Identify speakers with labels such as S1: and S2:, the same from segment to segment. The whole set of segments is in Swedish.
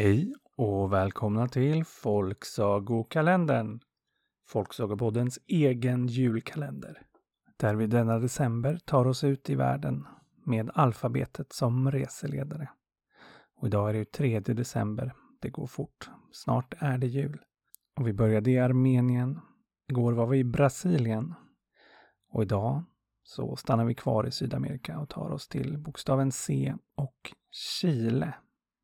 S1: Hej och välkomna till Folksagokalendern. Folksagopoddens egen julkalender. Där vi denna december tar oss ut i världen med alfabetet som reseledare. Och idag är det 3 december. Det går fort. Snart är det jul. Och vi började i Armenien. Igår var vi i Brasilien. Och idag så stannar vi kvar i Sydamerika och tar oss till bokstaven C och Chile.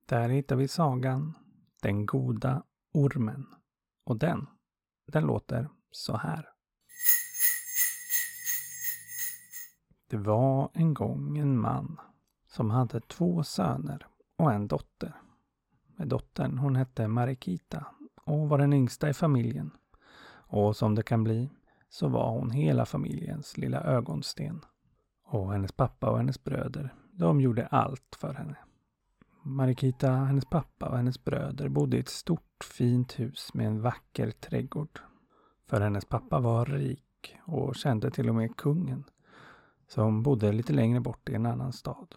S1: Där hittar vi sagan Den goda ormen. Och den, den låter så här. Det var en gång en man som hade två söner och en dotter. Dottern hon hette Marikita och var den yngsta i familjen. Och som det kan bli så var hon hela familjens lilla ögonsten. Och hennes pappa och hennes bröder, de gjorde allt för henne. Marikita, hennes pappa och hennes bröder bodde i ett stort fint hus med en vacker trädgård. För hennes pappa var rik och kände till och med kungen som bodde lite längre bort i en annan stad.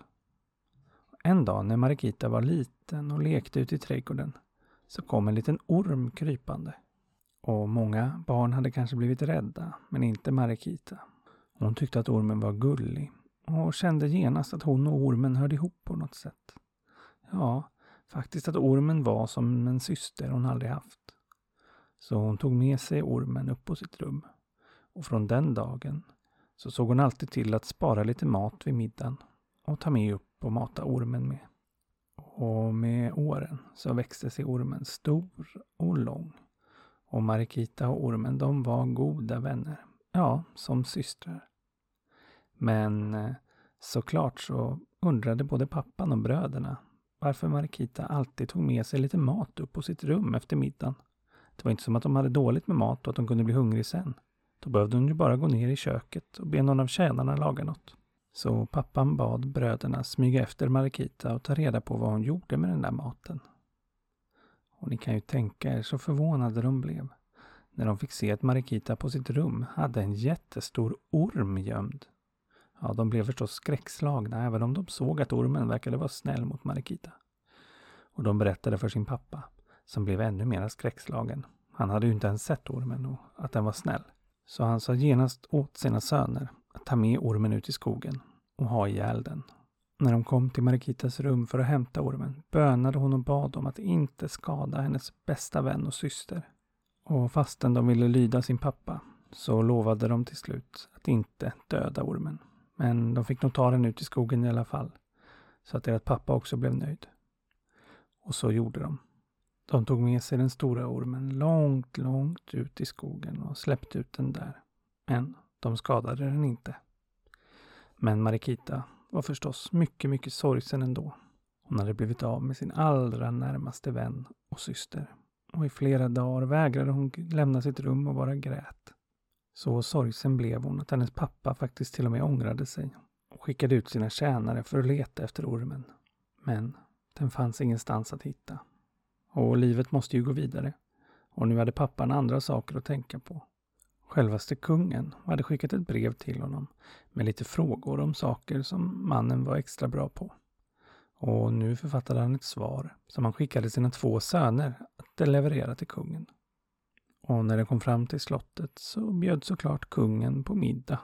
S1: En dag när Marikita var liten och lekte ute i trädgården så kom en liten orm krypande. Och många barn hade kanske blivit rädda, men inte Marikita. Hon tyckte att ormen var gullig och kände genast att hon och ormen hörde ihop på något sätt. Ja, faktiskt att ormen var som en syster hon aldrig haft. Så hon tog med sig ormen upp på sitt rum. Och från den dagen så såg hon alltid till att spara lite mat vid middagen och ta med upp och mata ormen med. Och med åren så växte sig ormen stor och lång. Och Marikita och ormen de var goda vänner. Ja, som systrar. Men eh, såklart så undrade både pappan och bröderna varför Marikita alltid tog med sig lite mat upp på sitt rum efter middagen. Det var inte som att de hade dåligt med mat och att de kunde bli hungrig sen. Då behövde hon ju bara gå ner i köket och be någon av tjänarna laga något. Så pappan bad bröderna smyga efter Marikita och ta reda på vad hon gjorde med den där maten. Och ni kan ju tänka er så förvånade de blev när de fick se att Marikita på sitt rum hade en jättestor orm gömd. Ja, de blev förstås skräckslagna även om de såg att ormen verkade vara snäll mot Marikita. Och de berättade för sin pappa, som blev ännu mer skräckslagen. Han hade ju inte ens sett ormen och att den var snäll. Så han sa genast åt sina söner att ta med ormen ut i skogen och ha ihjäl den. När de kom till Marikitas rum för att hämta ormen bönade hon och bad om att inte skada hennes bästa vän och syster. Och fastän de ville lyda sin pappa så lovade de till slut att inte döda ormen. Men de fick nog ta den ut i skogen i alla fall. Så att deras pappa också blev nöjd. Och så gjorde de. De tog med sig den stora ormen långt, långt ut i skogen och släppte ut den där. Men de skadade den inte. Men Marikita var förstås mycket, mycket sorgsen ändå. Hon hade blivit av med sin allra närmaste vän och syster. Och i flera dagar vägrade hon lämna sitt rum och bara grät. Så sorgsen blev hon att hennes pappa faktiskt till och med ångrade sig och skickade ut sina tjänare för att leta efter ormen. Men den fanns ingenstans att hitta. Och livet måste ju gå vidare. Och nu hade pappan andra saker att tänka på. Självaste kungen hade skickat ett brev till honom med lite frågor om saker som mannen var extra bra på. Och nu författade han ett svar som han skickade sina två söner att leverera till kungen. Och när de kom fram till slottet så bjöd såklart kungen på middag.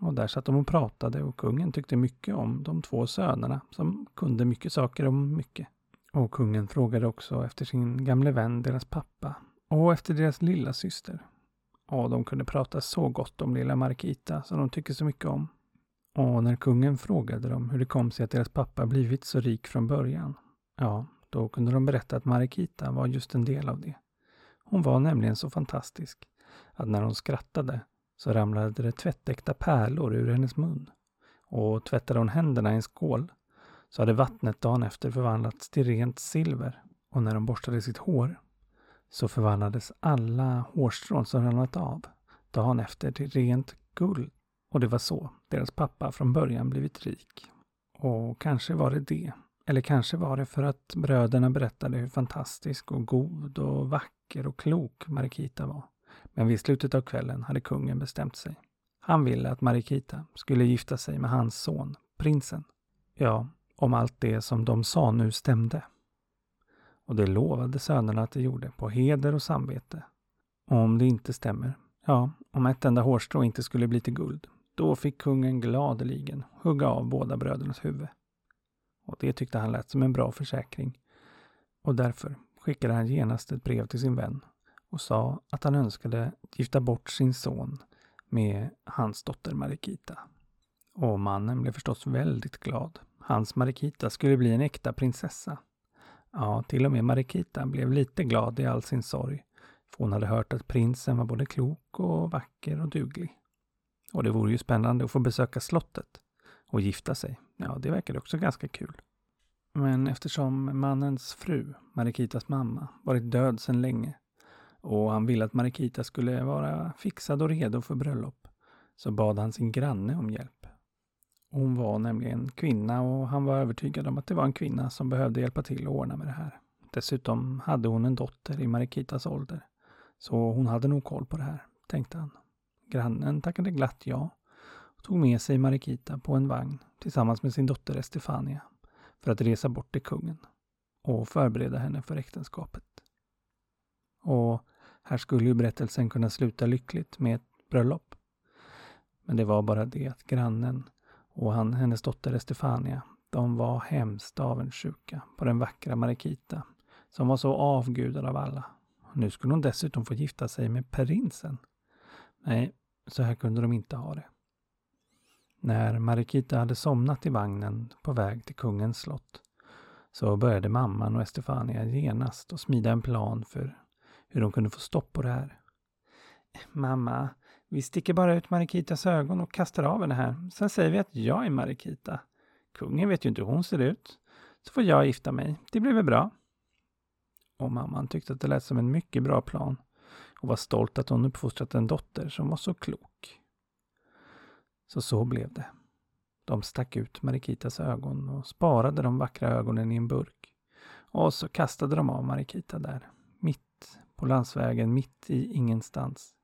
S1: Och där satt de och pratade och kungen tyckte mycket om de två sönerna som kunde mycket saker om mycket. Och kungen frågade också efter sin gamle vän, deras pappa, och efter deras lilla syster. Och de kunde prata så gott om lilla Markita som de tycker så mycket om. Och när kungen frågade dem hur det kom sig att deras pappa blivit så rik från början, ja, då kunde de berätta att Marikita var just en del av det. Hon var nämligen så fantastisk att när hon skrattade så ramlade det tvättäkta pärlor ur hennes mun. Och tvättade hon händerna i en skål så hade vattnet dagen efter förvandlats till rent silver. Och när hon borstade sitt hår så förvandlades alla hårstrån som ramlat av dagen efter till rent guld. Och det var så deras pappa från början blivit rik. Och kanske var det det. Eller kanske var det för att bröderna berättade hur fantastisk och god och vacker och klok Marikita var. Men vid slutet av kvällen hade kungen bestämt sig. Han ville att Marikita skulle gifta sig med hans son, prinsen. Ja, om allt det som de sa nu stämde. Och det lovade sönerna att det gjorde på heder och samvete. Och om det inte stämmer, ja, om ett enda hårstrå inte skulle bli till guld, då fick kungen gladeligen hugga av båda brödernas huvud. Och det tyckte han lät som en bra försäkring. Och därför skickade han genast ett brev till sin vän och sa att han önskade gifta bort sin son med hans dotter Marikita. Och mannen blev förstås väldigt glad. Hans Marikita skulle bli en äkta prinsessa. Ja, till och med Marikita blev lite glad i all sin sorg. För hon hade hört att prinsen var både klok och vacker och duglig. Och det vore ju spännande att få besöka slottet och gifta sig. Ja, det verkade också ganska kul. Men eftersom mannens fru, Marikitas mamma, varit död sedan länge och han ville att Marikita skulle vara fixad och redo för bröllop så bad han sin granne om hjälp. Hon var nämligen kvinna och han var övertygad om att det var en kvinna som behövde hjälpa till att ordna med det här. Dessutom hade hon en dotter i Marikitas ålder. Så hon hade nog koll på det här, tänkte han. Grannen tackade glatt ja tog med sig Marikita på en vagn tillsammans med sin dotter Estefania för att resa bort till kungen och förbereda henne för äktenskapet. Och här skulle ju berättelsen kunna sluta lyckligt med ett bröllop. Men det var bara det att grannen och han, hennes dotter Estefania, de var hemskt avundsjuka på den vackra Marikita som var så avgudad av alla. Nu skulle hon dessutom få gifta sig med prinsen. Nej, så här kunde de inte ha det. När Marikita hade somnat i vagnen på väg till kungens slott så började mamman och Estefania genast att smida en plan för hur de kunde få stopp på det här. Mamma, vi sticker bara ut Marikitas ögon och kastar av henne här. Sen säger vi att jag är Marikita. Kungen vet ju inte hur hon ser ut. Så får jag gifta mig. Det blir väl bra? Och mamman tyckte att det lät som en mycket bra plan och var stolt att hon uppfostrat en dotter som var så klok. Så så blev det. De stack ut Marikitas ögon och sparade de vackra ögonen i en burk. Och så kastade de av Marikita där, mitt på landsvägen, mitt i ingenstans.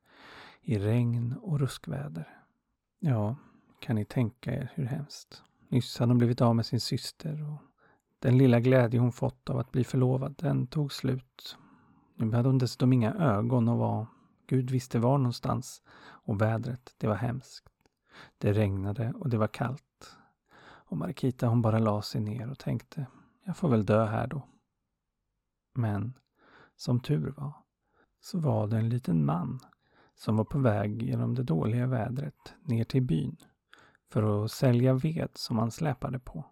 S1: I regn och ruskväder. Ja, kan ni tänka er hur hemskt. Nyss hade hon blivit av med sin syster och den lilla glädje hon fått av att bli förlovad, den tog slut. Nu hade hon dessutom inga ögon och var, Gud visste var någonstans. Och vädret, det var hemskt. Det regnade och det var kallt. Och Markita hon bara la sig ner och tänkte, jag får väl dö här då. Men som tur var, så var det en liten man som var på väg genom det dåliga vädret ner till byn för att sälja ved som han släpade på.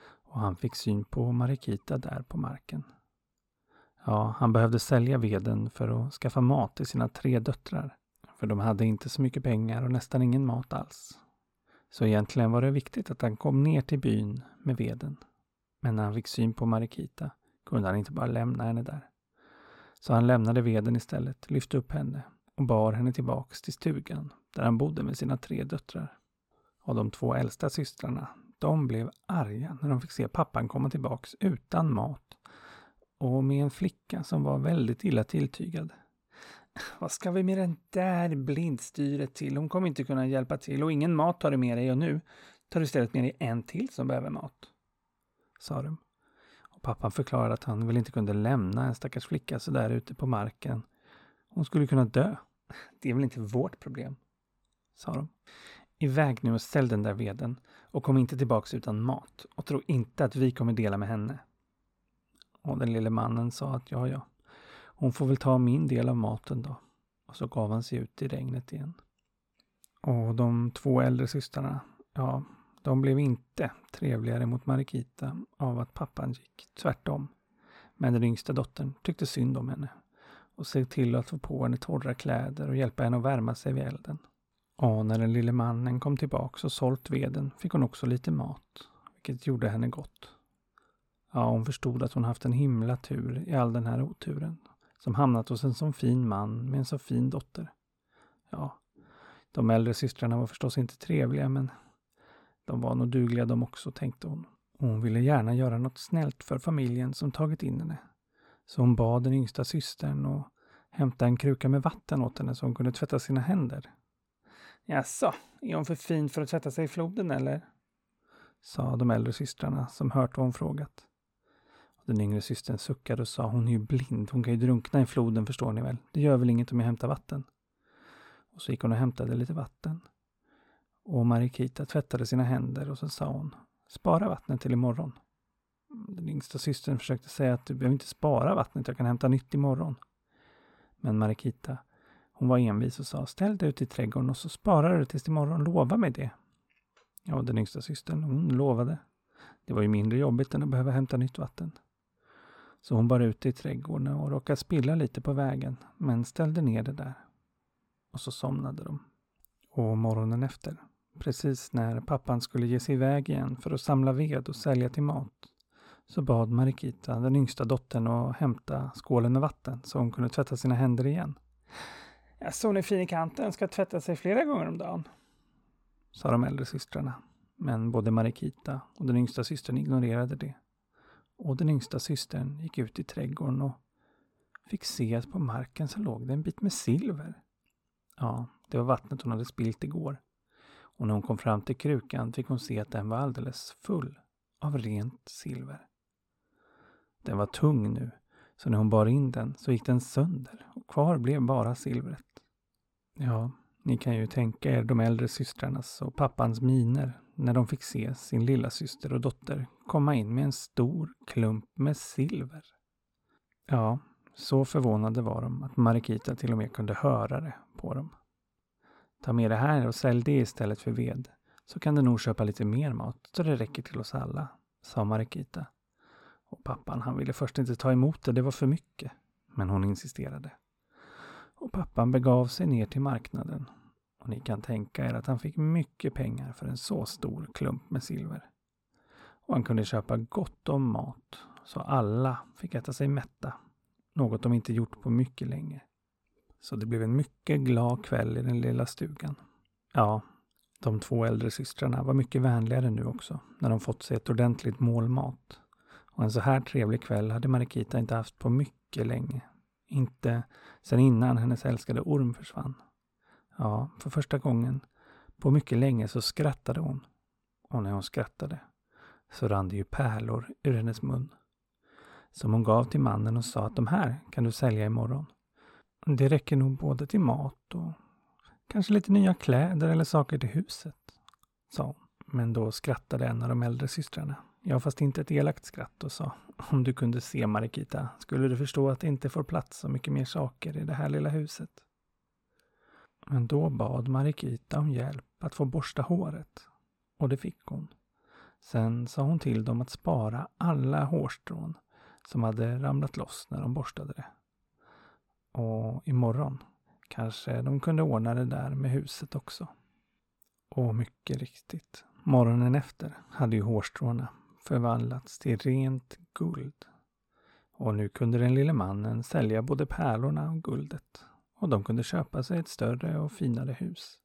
S1: Och han fick syn på Marikita där på marken. Ja, han behövde sälja veden för att skaffa mat till sina tre döttrar. För de hade inte så mycket pengar och nästan ingen mat alls. Så egentligen var det viktigt att han kom ner till byn med veden. Men när han fick syn på Marikita kunde han inte bara lämna henne där. Så han lämnade veden istället, lyfte upp henne och bar henne tillbaks till stugan där han bodde med sina tre döttrar. Och de två äldsta systrarna, de blev arga när de fick se pappan komma tillbaks utan mat och med en flicka som var väldigt illa tilltygad. Vad ska vi med den där blindstyret till? Hon kommer inte kunna hjälpa till och ingen mat tar du med dig och nu tar du istället med dig en till som behöver mat. Sa de. Och pappan förklarade att han väl inte kunde lämna en stackars flicka så där ute på marken. Hon skulle kunna dö. Det är väl inte vårt problem, sa de. Iväg nu och ställ den där veden och kom inte tillbaks utan mat och tro inte att vi kommer dela med henne. Och den lille mannen sa att ja, ja, hon får väl ta min del av maten då. Och så gav han sig ut i regnet igen. Och de två äldre systrarna, ja, de blev inte trevligare mot Marikita av att pappan gick, tvärtom. Men den yngsta dottern tyckte synd om henne och såg till att få på henne torra kläder och hjälpa henne att värma sig vid elden. Och när den lille mannen kom tillbaks och sålt veden fick hon också lite mat, vilket gjorde henne gott. Ja, hon förstod att hon haft en himla tur i all den här oturen, som hamnat hos en så fin man med en så fin dotter. Ja, de äldre systrarna var förstås inte trevliga, men de var nog dugliga de också, tänkte hon. Och hon ville gärna göra något snällt för familjen som tagit in henne. Så hon bad den yngsta systern att hämta en kruka med vatten åt henne så hon kunde tvätta sina händer. Jaså, är hon för fin för att tvätta sig i floden eller? sa de äldre systrarna som hört vad hon frågat. Den yngre systern suckade och sa hon är ju blind, hon kan ju drunkna i floden förstår ni väl. Det gör väl inget om jag hämtar vatten. Och så gick hon och hämtade lite vatten. Och Marikita tvättade sina händer och så sa hon Spara vattnet till imorgon. Mm, den yngsta systern försökte säga att du behöver inte spara vattnet, jag kan hämta nytt imorgon. Men Marikita, hon var envis och sa ställ dig ut i trädgården och så sparar du tills imorgon, lova mig det. Ja, den yngsta systern, hon lovade. Det var ju mindre jobbigt än att behöva hämta nytt vatten. Så hon bar ut i trädgården och råkade spilla lite på vägen, men ställde ner det där. Och så somnade de. Och morgonen efter, precis när pappan skulle ge sig iväg igen för att samla ved och sälja till mat, så bad Marikita, den yngsta dottern, att hämta skålen med vatten så hon kunde tvätta sina händer igen. Jag såg ni fin i kanten, ska tvätta sig flera gånger om dagen, sa de äldre systrarna. Men både Marikita och den yngsta systern ignorerade det. Och den yngsta systern gick ut i trädgården och fick se att på marken så låg det en bit med silver. Ja, det var vattnet hon hade spilt igår. Och när hon kom fram till krukan fick hon se att den var alldeles full av rent silver. Den var tung nu, så när hon bar in den så gick den sönder och kvar blev bara silvret. Ja, ni kan ju tänka er de äldre systrarnas och pappans miner när de fick se sin lilla syster och dotter komma in med en stor klump med silver. Ja, så förvånade var de att Marikita till och med kunde höra det på dem. Ta med det här och sälj det istället för ved, så kan du nog köpa lite mer mat så det räcker till oss alla, sa Marikita. Och pappan han ville först inte ta emot det, det var för mycket. Men hon insisterade. Och pappan begav sig ner till marknaden och ni kan tänka er att han fick mycket pengar för en så stor klump med silver. Och han kunde köpa gott om mat, så alla fick äta sig mätta. Något de inte gjort på mycket länge. Så det blev en mycket glad kväll i den lilla stugan. Ja, de två äldre systrarna var mycket vänligare nu också, när de fått sig ett ordentligt mål mat. Och en så här trevlig kväll hade Marikita inte haft på mycket länge. Inte sedan innan hennes älskade orm försvann. Ja, för första gången på mycket länge så skrattade hon. Och när hon skrattade så rann det ju pärlor ur hennes mun. Som hon gav till mannen och sa att de här kan du sälja imorgon. Det räcker nog både till mat och kanske lite nya kläder eller saker till huset, sa hon. Men då skrattade en av de äldre systrarna. Ja, fast inte ett elakt skratt och sa om du kunde se Marikita skulle du förstå att det inte får plats så mycket mer saker i det här lilla huset. Men då bad Marikita om hjälp att få borsta håret. Och det fick hon. Sen sa hon till dem att spara alla hårstrån som hade ramlat loss när de borstade det. Och imorgon kanske de kunde ordna det där med huset också. Och mycket riktigt, morgonen efter hade ju hårstråna förvandlats till rent guld. Och nu kunde den lille mannen sälja både pärlorna och guldet och de kunde köpa sig ett större och finare hus.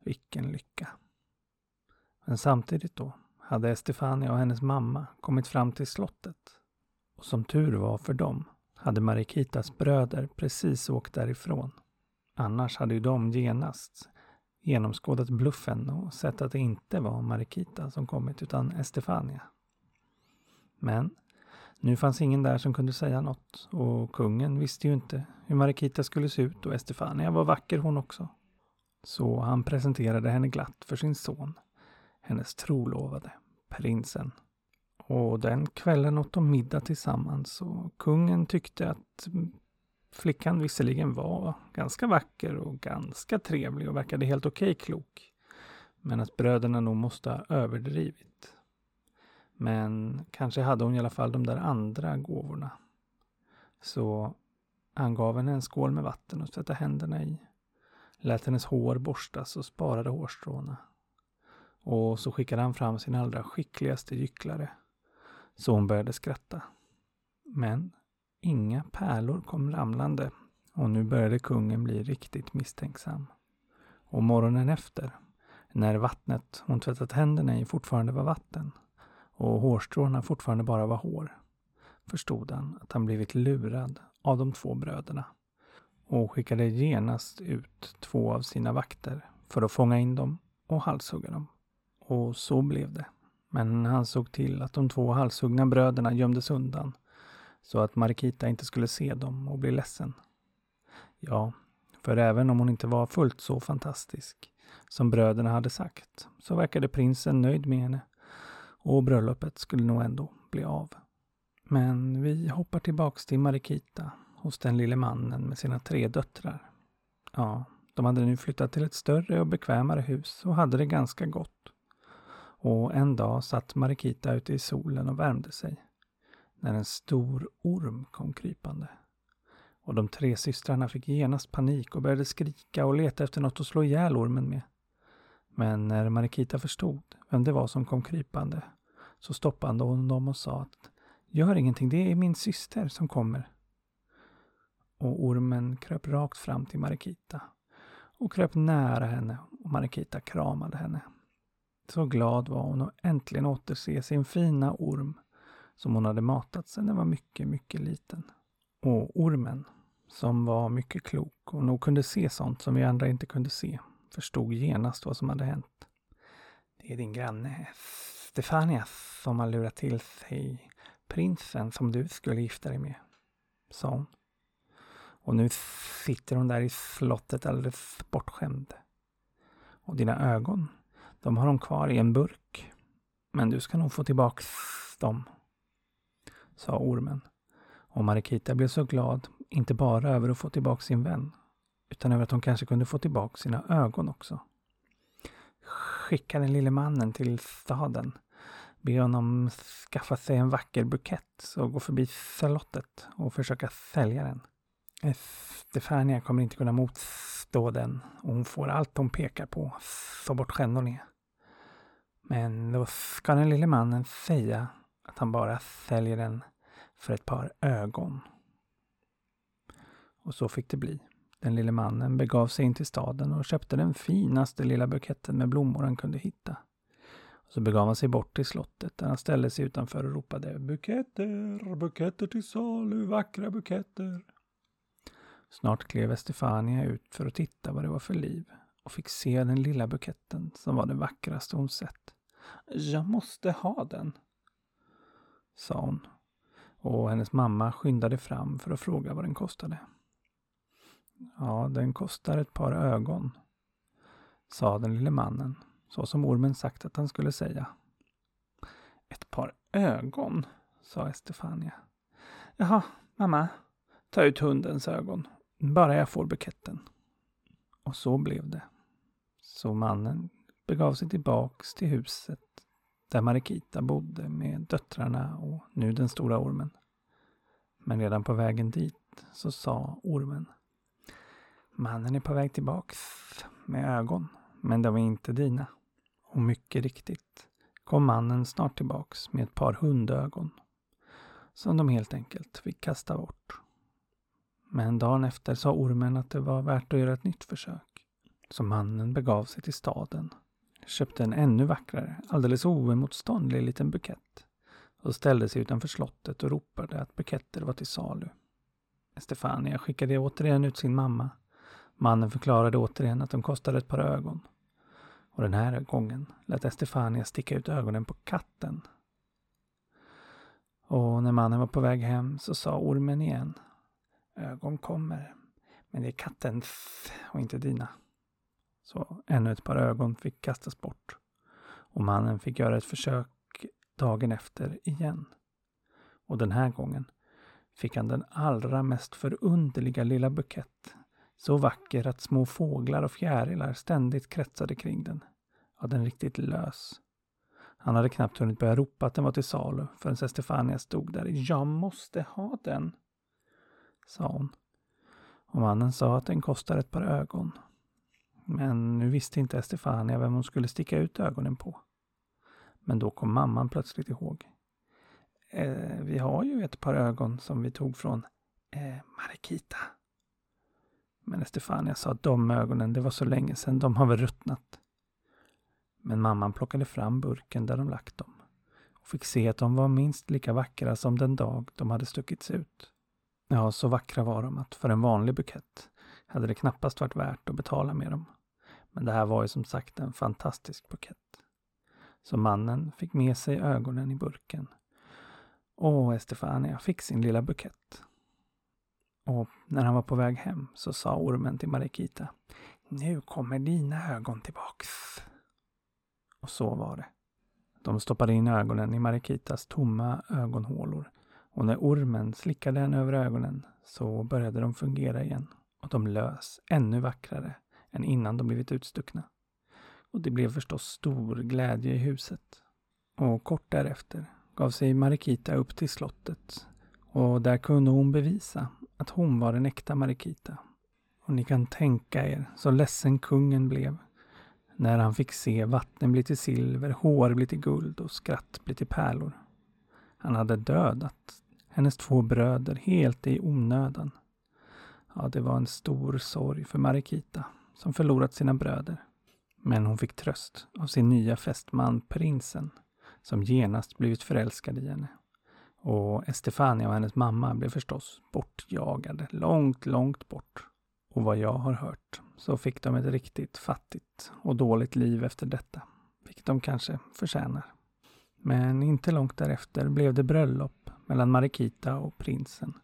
S1: Vilken lycka! Men samtidigt då hade Estefania och hennes mamma kommit fram till slottet. Och som tur var för dem hade Marikitas bröder precis åkt därifrån. Annars hade ju de genast genomskådat bluffen och sett att det inte var Marikita som kommit utan Estefania. Men nu fanns ingen där som kunde säga något och kungen visste ju inte hur Marikita skulle se ut och Estefania var vacker hon också. Så han presenterade henne glatt för sin son, hennes trolovade, prinsen. Och den kvällen åt de middag tillsammans och kungen tyckte att flickan visserligen var ganska vacker och ganska trevlig och verkade helt okej okay klok. Men att bröderna nog måste ha överdrivit. Men kanske hade hon i alla fall de där andra gåvorna. Så han gav henne en skål med vatten att tvätta händerna i. Lät hennes hår borstas och sparade hårstråna. Och så skickade han fram sin allra skickligaste gycklare. Så hon började skratta. Men inga pärlor kom ramlande och nu började kungen bli riktigt misstänksam. Och morgonen efter, när vattnet hon tvättat händerna i fortfarande var vatten, och hårstråna fortfarande bara var hår, förstod han att han blivit lurad av de två bröderna och skickade genast ut två av sina vakter för att fånga in dem och halshugga dem. Och så blev det. Men han såg till att de två halshuggna bröderna gömdes undan så att Marikita inte skulle se dem och bli ledsen. Ja, för även om hon inte var fullt så fantastisk som bröderna hade sagt så verkade prinsen nöjd med henne och bröllopet skulle nog ändå bli av. Men vi hoppar tillbaks till Marikita hos den lille mannen med sina tre döttrar. Ja, de hade nu flyttat till ett större och bekvämare hus och hade det ganska gott. Och en dag satt Marikita ute i solen och värmde sig. När en stor orm kom krypande. Och de tre systrarna fick genast panik och började skrika och leta efter något att slå ihjäl ormen med. Men när Marikita förstod vem det var som kom krypande så stoppade hon dem och sa att Gör ingenting, det är min syster som kommer. Och ormen kröp rakt fram till Marikita och kröp nära henne och Marikita kramade henne. Så glad var hon att äntligen återse sin fina orm som hon hade matat sedan den var mycket, mycket liten. Och ormen, som var mycket klok och nog kunde se sånt som vi andra inte kunde se, förstod genast vad som hade hänt. Det är din granne Stefania som har lurat till sig prinsen som du skulle gifta dig med, sa hon. Och nu sitter hon där i slottet alldeles bortskämd. Och dina ögon, de har hon kvar i en burk. Men du ska nog få tillbaks dem, sa ormen. Och Marikita blev så glad, inte bara över att få tillbaka sin vän, utan över att hon kanske kunde få tillbaka sina ögon också. Skicka den lille mannen till staden. Be honom skaffa sig en vacker bukett och gå förbi slottet och försöka sälja den. Stefania kommer inte kunna motstå den och hon får allt hon pekar på, så bortskämd hon är. Men då ska den lille mannen säga att han bara säljer den för ett par ögon. Och så fick det bli. Den lille mannen begav sig in till staden och köpte den finaste lilla buketten med blommor han kunde hitta. Och så begav han sig bort till slottet där han ställde sig utanför och ropade Buketter, buketter till salu, vackra buketter. Snart klev Estefania ut för att titta vad det var för liv och fick se den lilla buketten som var det vackraste hon sett. Jag måste ha den, sa hon. Och hennes mamma skyndade fram för att fråga vad den kostade. Ja, den kostar ett par ögon, sa den lille mannen, så som ormen sagt att han skulle säga. Ett par ögon, sa Estefania. Jaha, mamma, ta ut hundens ögon bara jag får buketten. Och så blev det. Så mannen begav sig tillbaks till huset där Marikita bodde med döttrarna och nu den stora ormen. Men redan på vägen dit så sa ormen Mannen är på väg tillbaks med ögon, men de är inte dina. Och mycket riktigt kom mannen snart tillbaks med ett par hundögon som de helt enkelt fick kasta bort. Men dagen efter sa ormen att det var värt att göra ett nytt försök. Så mannen begav sig till staden, köpte en ännu vackrare, alldeles oemotståndlig liten bukett och ställde sig utanför slottet och ropade att buketter var till salu. Stefania skickade återigen ut sin mamma. Mannen förklarade återigen att de kostade ett par ögon. Och den här gången lät Estefania sticka ut ögonen på katten. Och när mannen var på väg hem så sa ormen igen ögon kommer. Men det är kattens och inte dina. Så ännu ett par ögon fick kastas bort. Och mannen fick göra ett försök dagen efter igen. Och den här gången fick han den allra mest förunderliga lilla bukett. Så vacker att små fåglar och fjärilar ständigt kretsade kring den. Ja, den riktigt lös. Han hade knappt hunnit börja ropa att den var till salu förrän Stefania stod där. Jag måste ha den! sa hon. Och mannen sa att den kostar ett par ögon. Men nu visste inte Estefania vem hon skulle sticka ut ögonen på. Men då kom mamman plötsligt ihåg. Eh, vi har ju ett par ögon som vi tog från eh, Marikita. Men Estefania sa att de ögonen, det var så länge sedan, de har väl ruttnat. Men mamman plockade fram burken där de lagt dem och fick se att de var minst lika vackra som den dag de hade stuckits ut. Ja, så vackra var de att för en vanlig bukett hade det knappast varit värt att betala med dem. Men det här var ju som sagt en fantastisk bukett. Så mannen fick med sig ögonen i burken. Och Estefania fick sin lilla bukett. Och när han var på väg hem så sa ormen till Marikita. Nu kommer dina ögon tillbaks. Och så var det. De stoppade in ögonen i Marikitas tomma ögonhålor och när ormen slickade henne över ögonen så började de fungera igen och de lös ännu vackrare än innan de blivit utstuckna. Och det blev förstås stor glädje i huset. Och kort därefter gav sig Marikita upp till slottet och där kunde hon bevisa att hon var den äkta Marikita. Och ni kan tänka er så ledsen kungen blev när han fick se vatten bli till silver, hår bli till guld och skratt bli till pärlor. Han hade dödat hennes två bröder helt i onödan. Ja, det var en stor sorg för Marikita som förlorat sina bröder. Men hon fick tröst av sin nya fästman prinsen som genast blivit förälskad i henne. Och Estefania och hennes mamma blev förstås bortjagade långt, långt bort. Och vad jag har hört så fick de ett riktigt fattigt och dåligt liv efter detta. Vilket de kanske förtjänar. Men inte långt därefter blev det bröllop mellan Marikita och prinsen.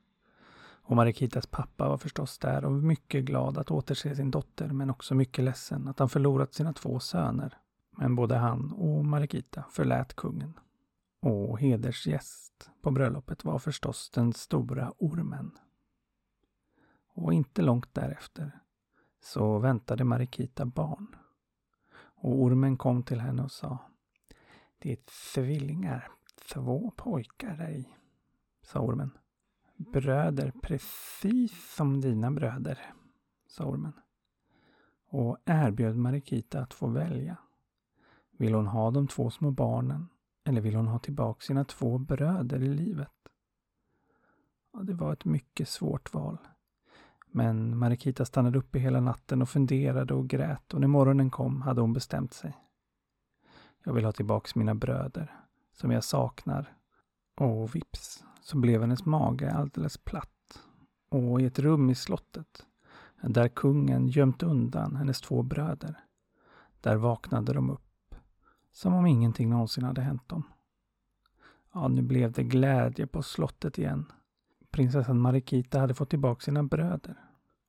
S1: Och Marikitas pappa var förstås där och mycket glad att återse sin dotter men också mycket ledsen att han förlorat sina två söner. Men både han och Marikita förlät kungen. Och hedersgäst på bröllopet var förstås den stora ormen. Och inte långt därefter så väntade Marikita barn. Och ormen kom till henne och sa Det är tvillingar, två pojkar där i, sa ormen. Bröder precis som dina bröder, sa ormen. Och erbjöd Marikita att få välja. Vill hon ha de två små barnen eller vill hon ha tillbaka sina två bröder i livet? Ja, det var ett mycket svårt val. Men Marikita stannade uppe hela natten och funderade och grät och när morgonen kom hade hon bestämt sig. Jag vill ha tillbaks mina bröder, som jag saknar. Och vips, så blev hennes mage alldeles platt. Och i ett rum i slottet, där kungen gömt undan hennes två bröder, där vaknade de upp, som om ingenting någonsin hade hänt dem. Ja, nu blev det glädje på slottet igen. Prinsessan Marikita hade fått tillbaka sina bröder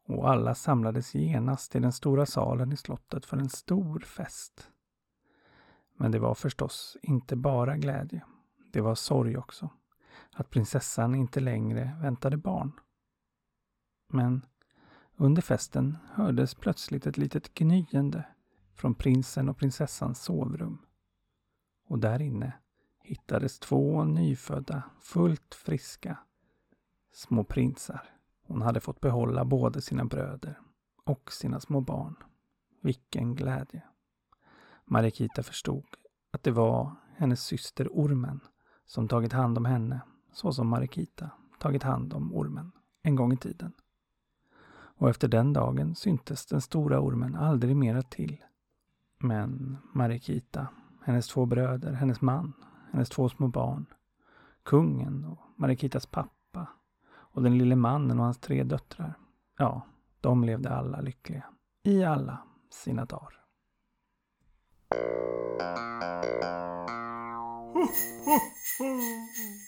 S1: och alla samlades genast i den stora salen i slottet för en stor fest. Men det var förstås inte bara glädje. Det var sorg också. Att prinsessan inte längre väntade barn. Men under festen hördes plötsligt ett litet gnyende från prinsen och prinsessans sovrum. Och där inne hittades två nyfödda, fullt friska små prinsar. Hon hade fått behålla både sina bröder och sina små barn. Vilken glädje! Marikita förstod att det var hennes syster Ormen som tagit hand om henne så som Marikita tagit hand om ormen en gång i tiden. Och efter den dagen syntes den stora ormen aldrig mera till. Men Marikita, hennes två bröder, hennes man, hennes två små barn, kungen och Marikitas pappa och den lille mannen och hans tre döttrar, ja, de levde alla lyckliga. I alla sina dagar.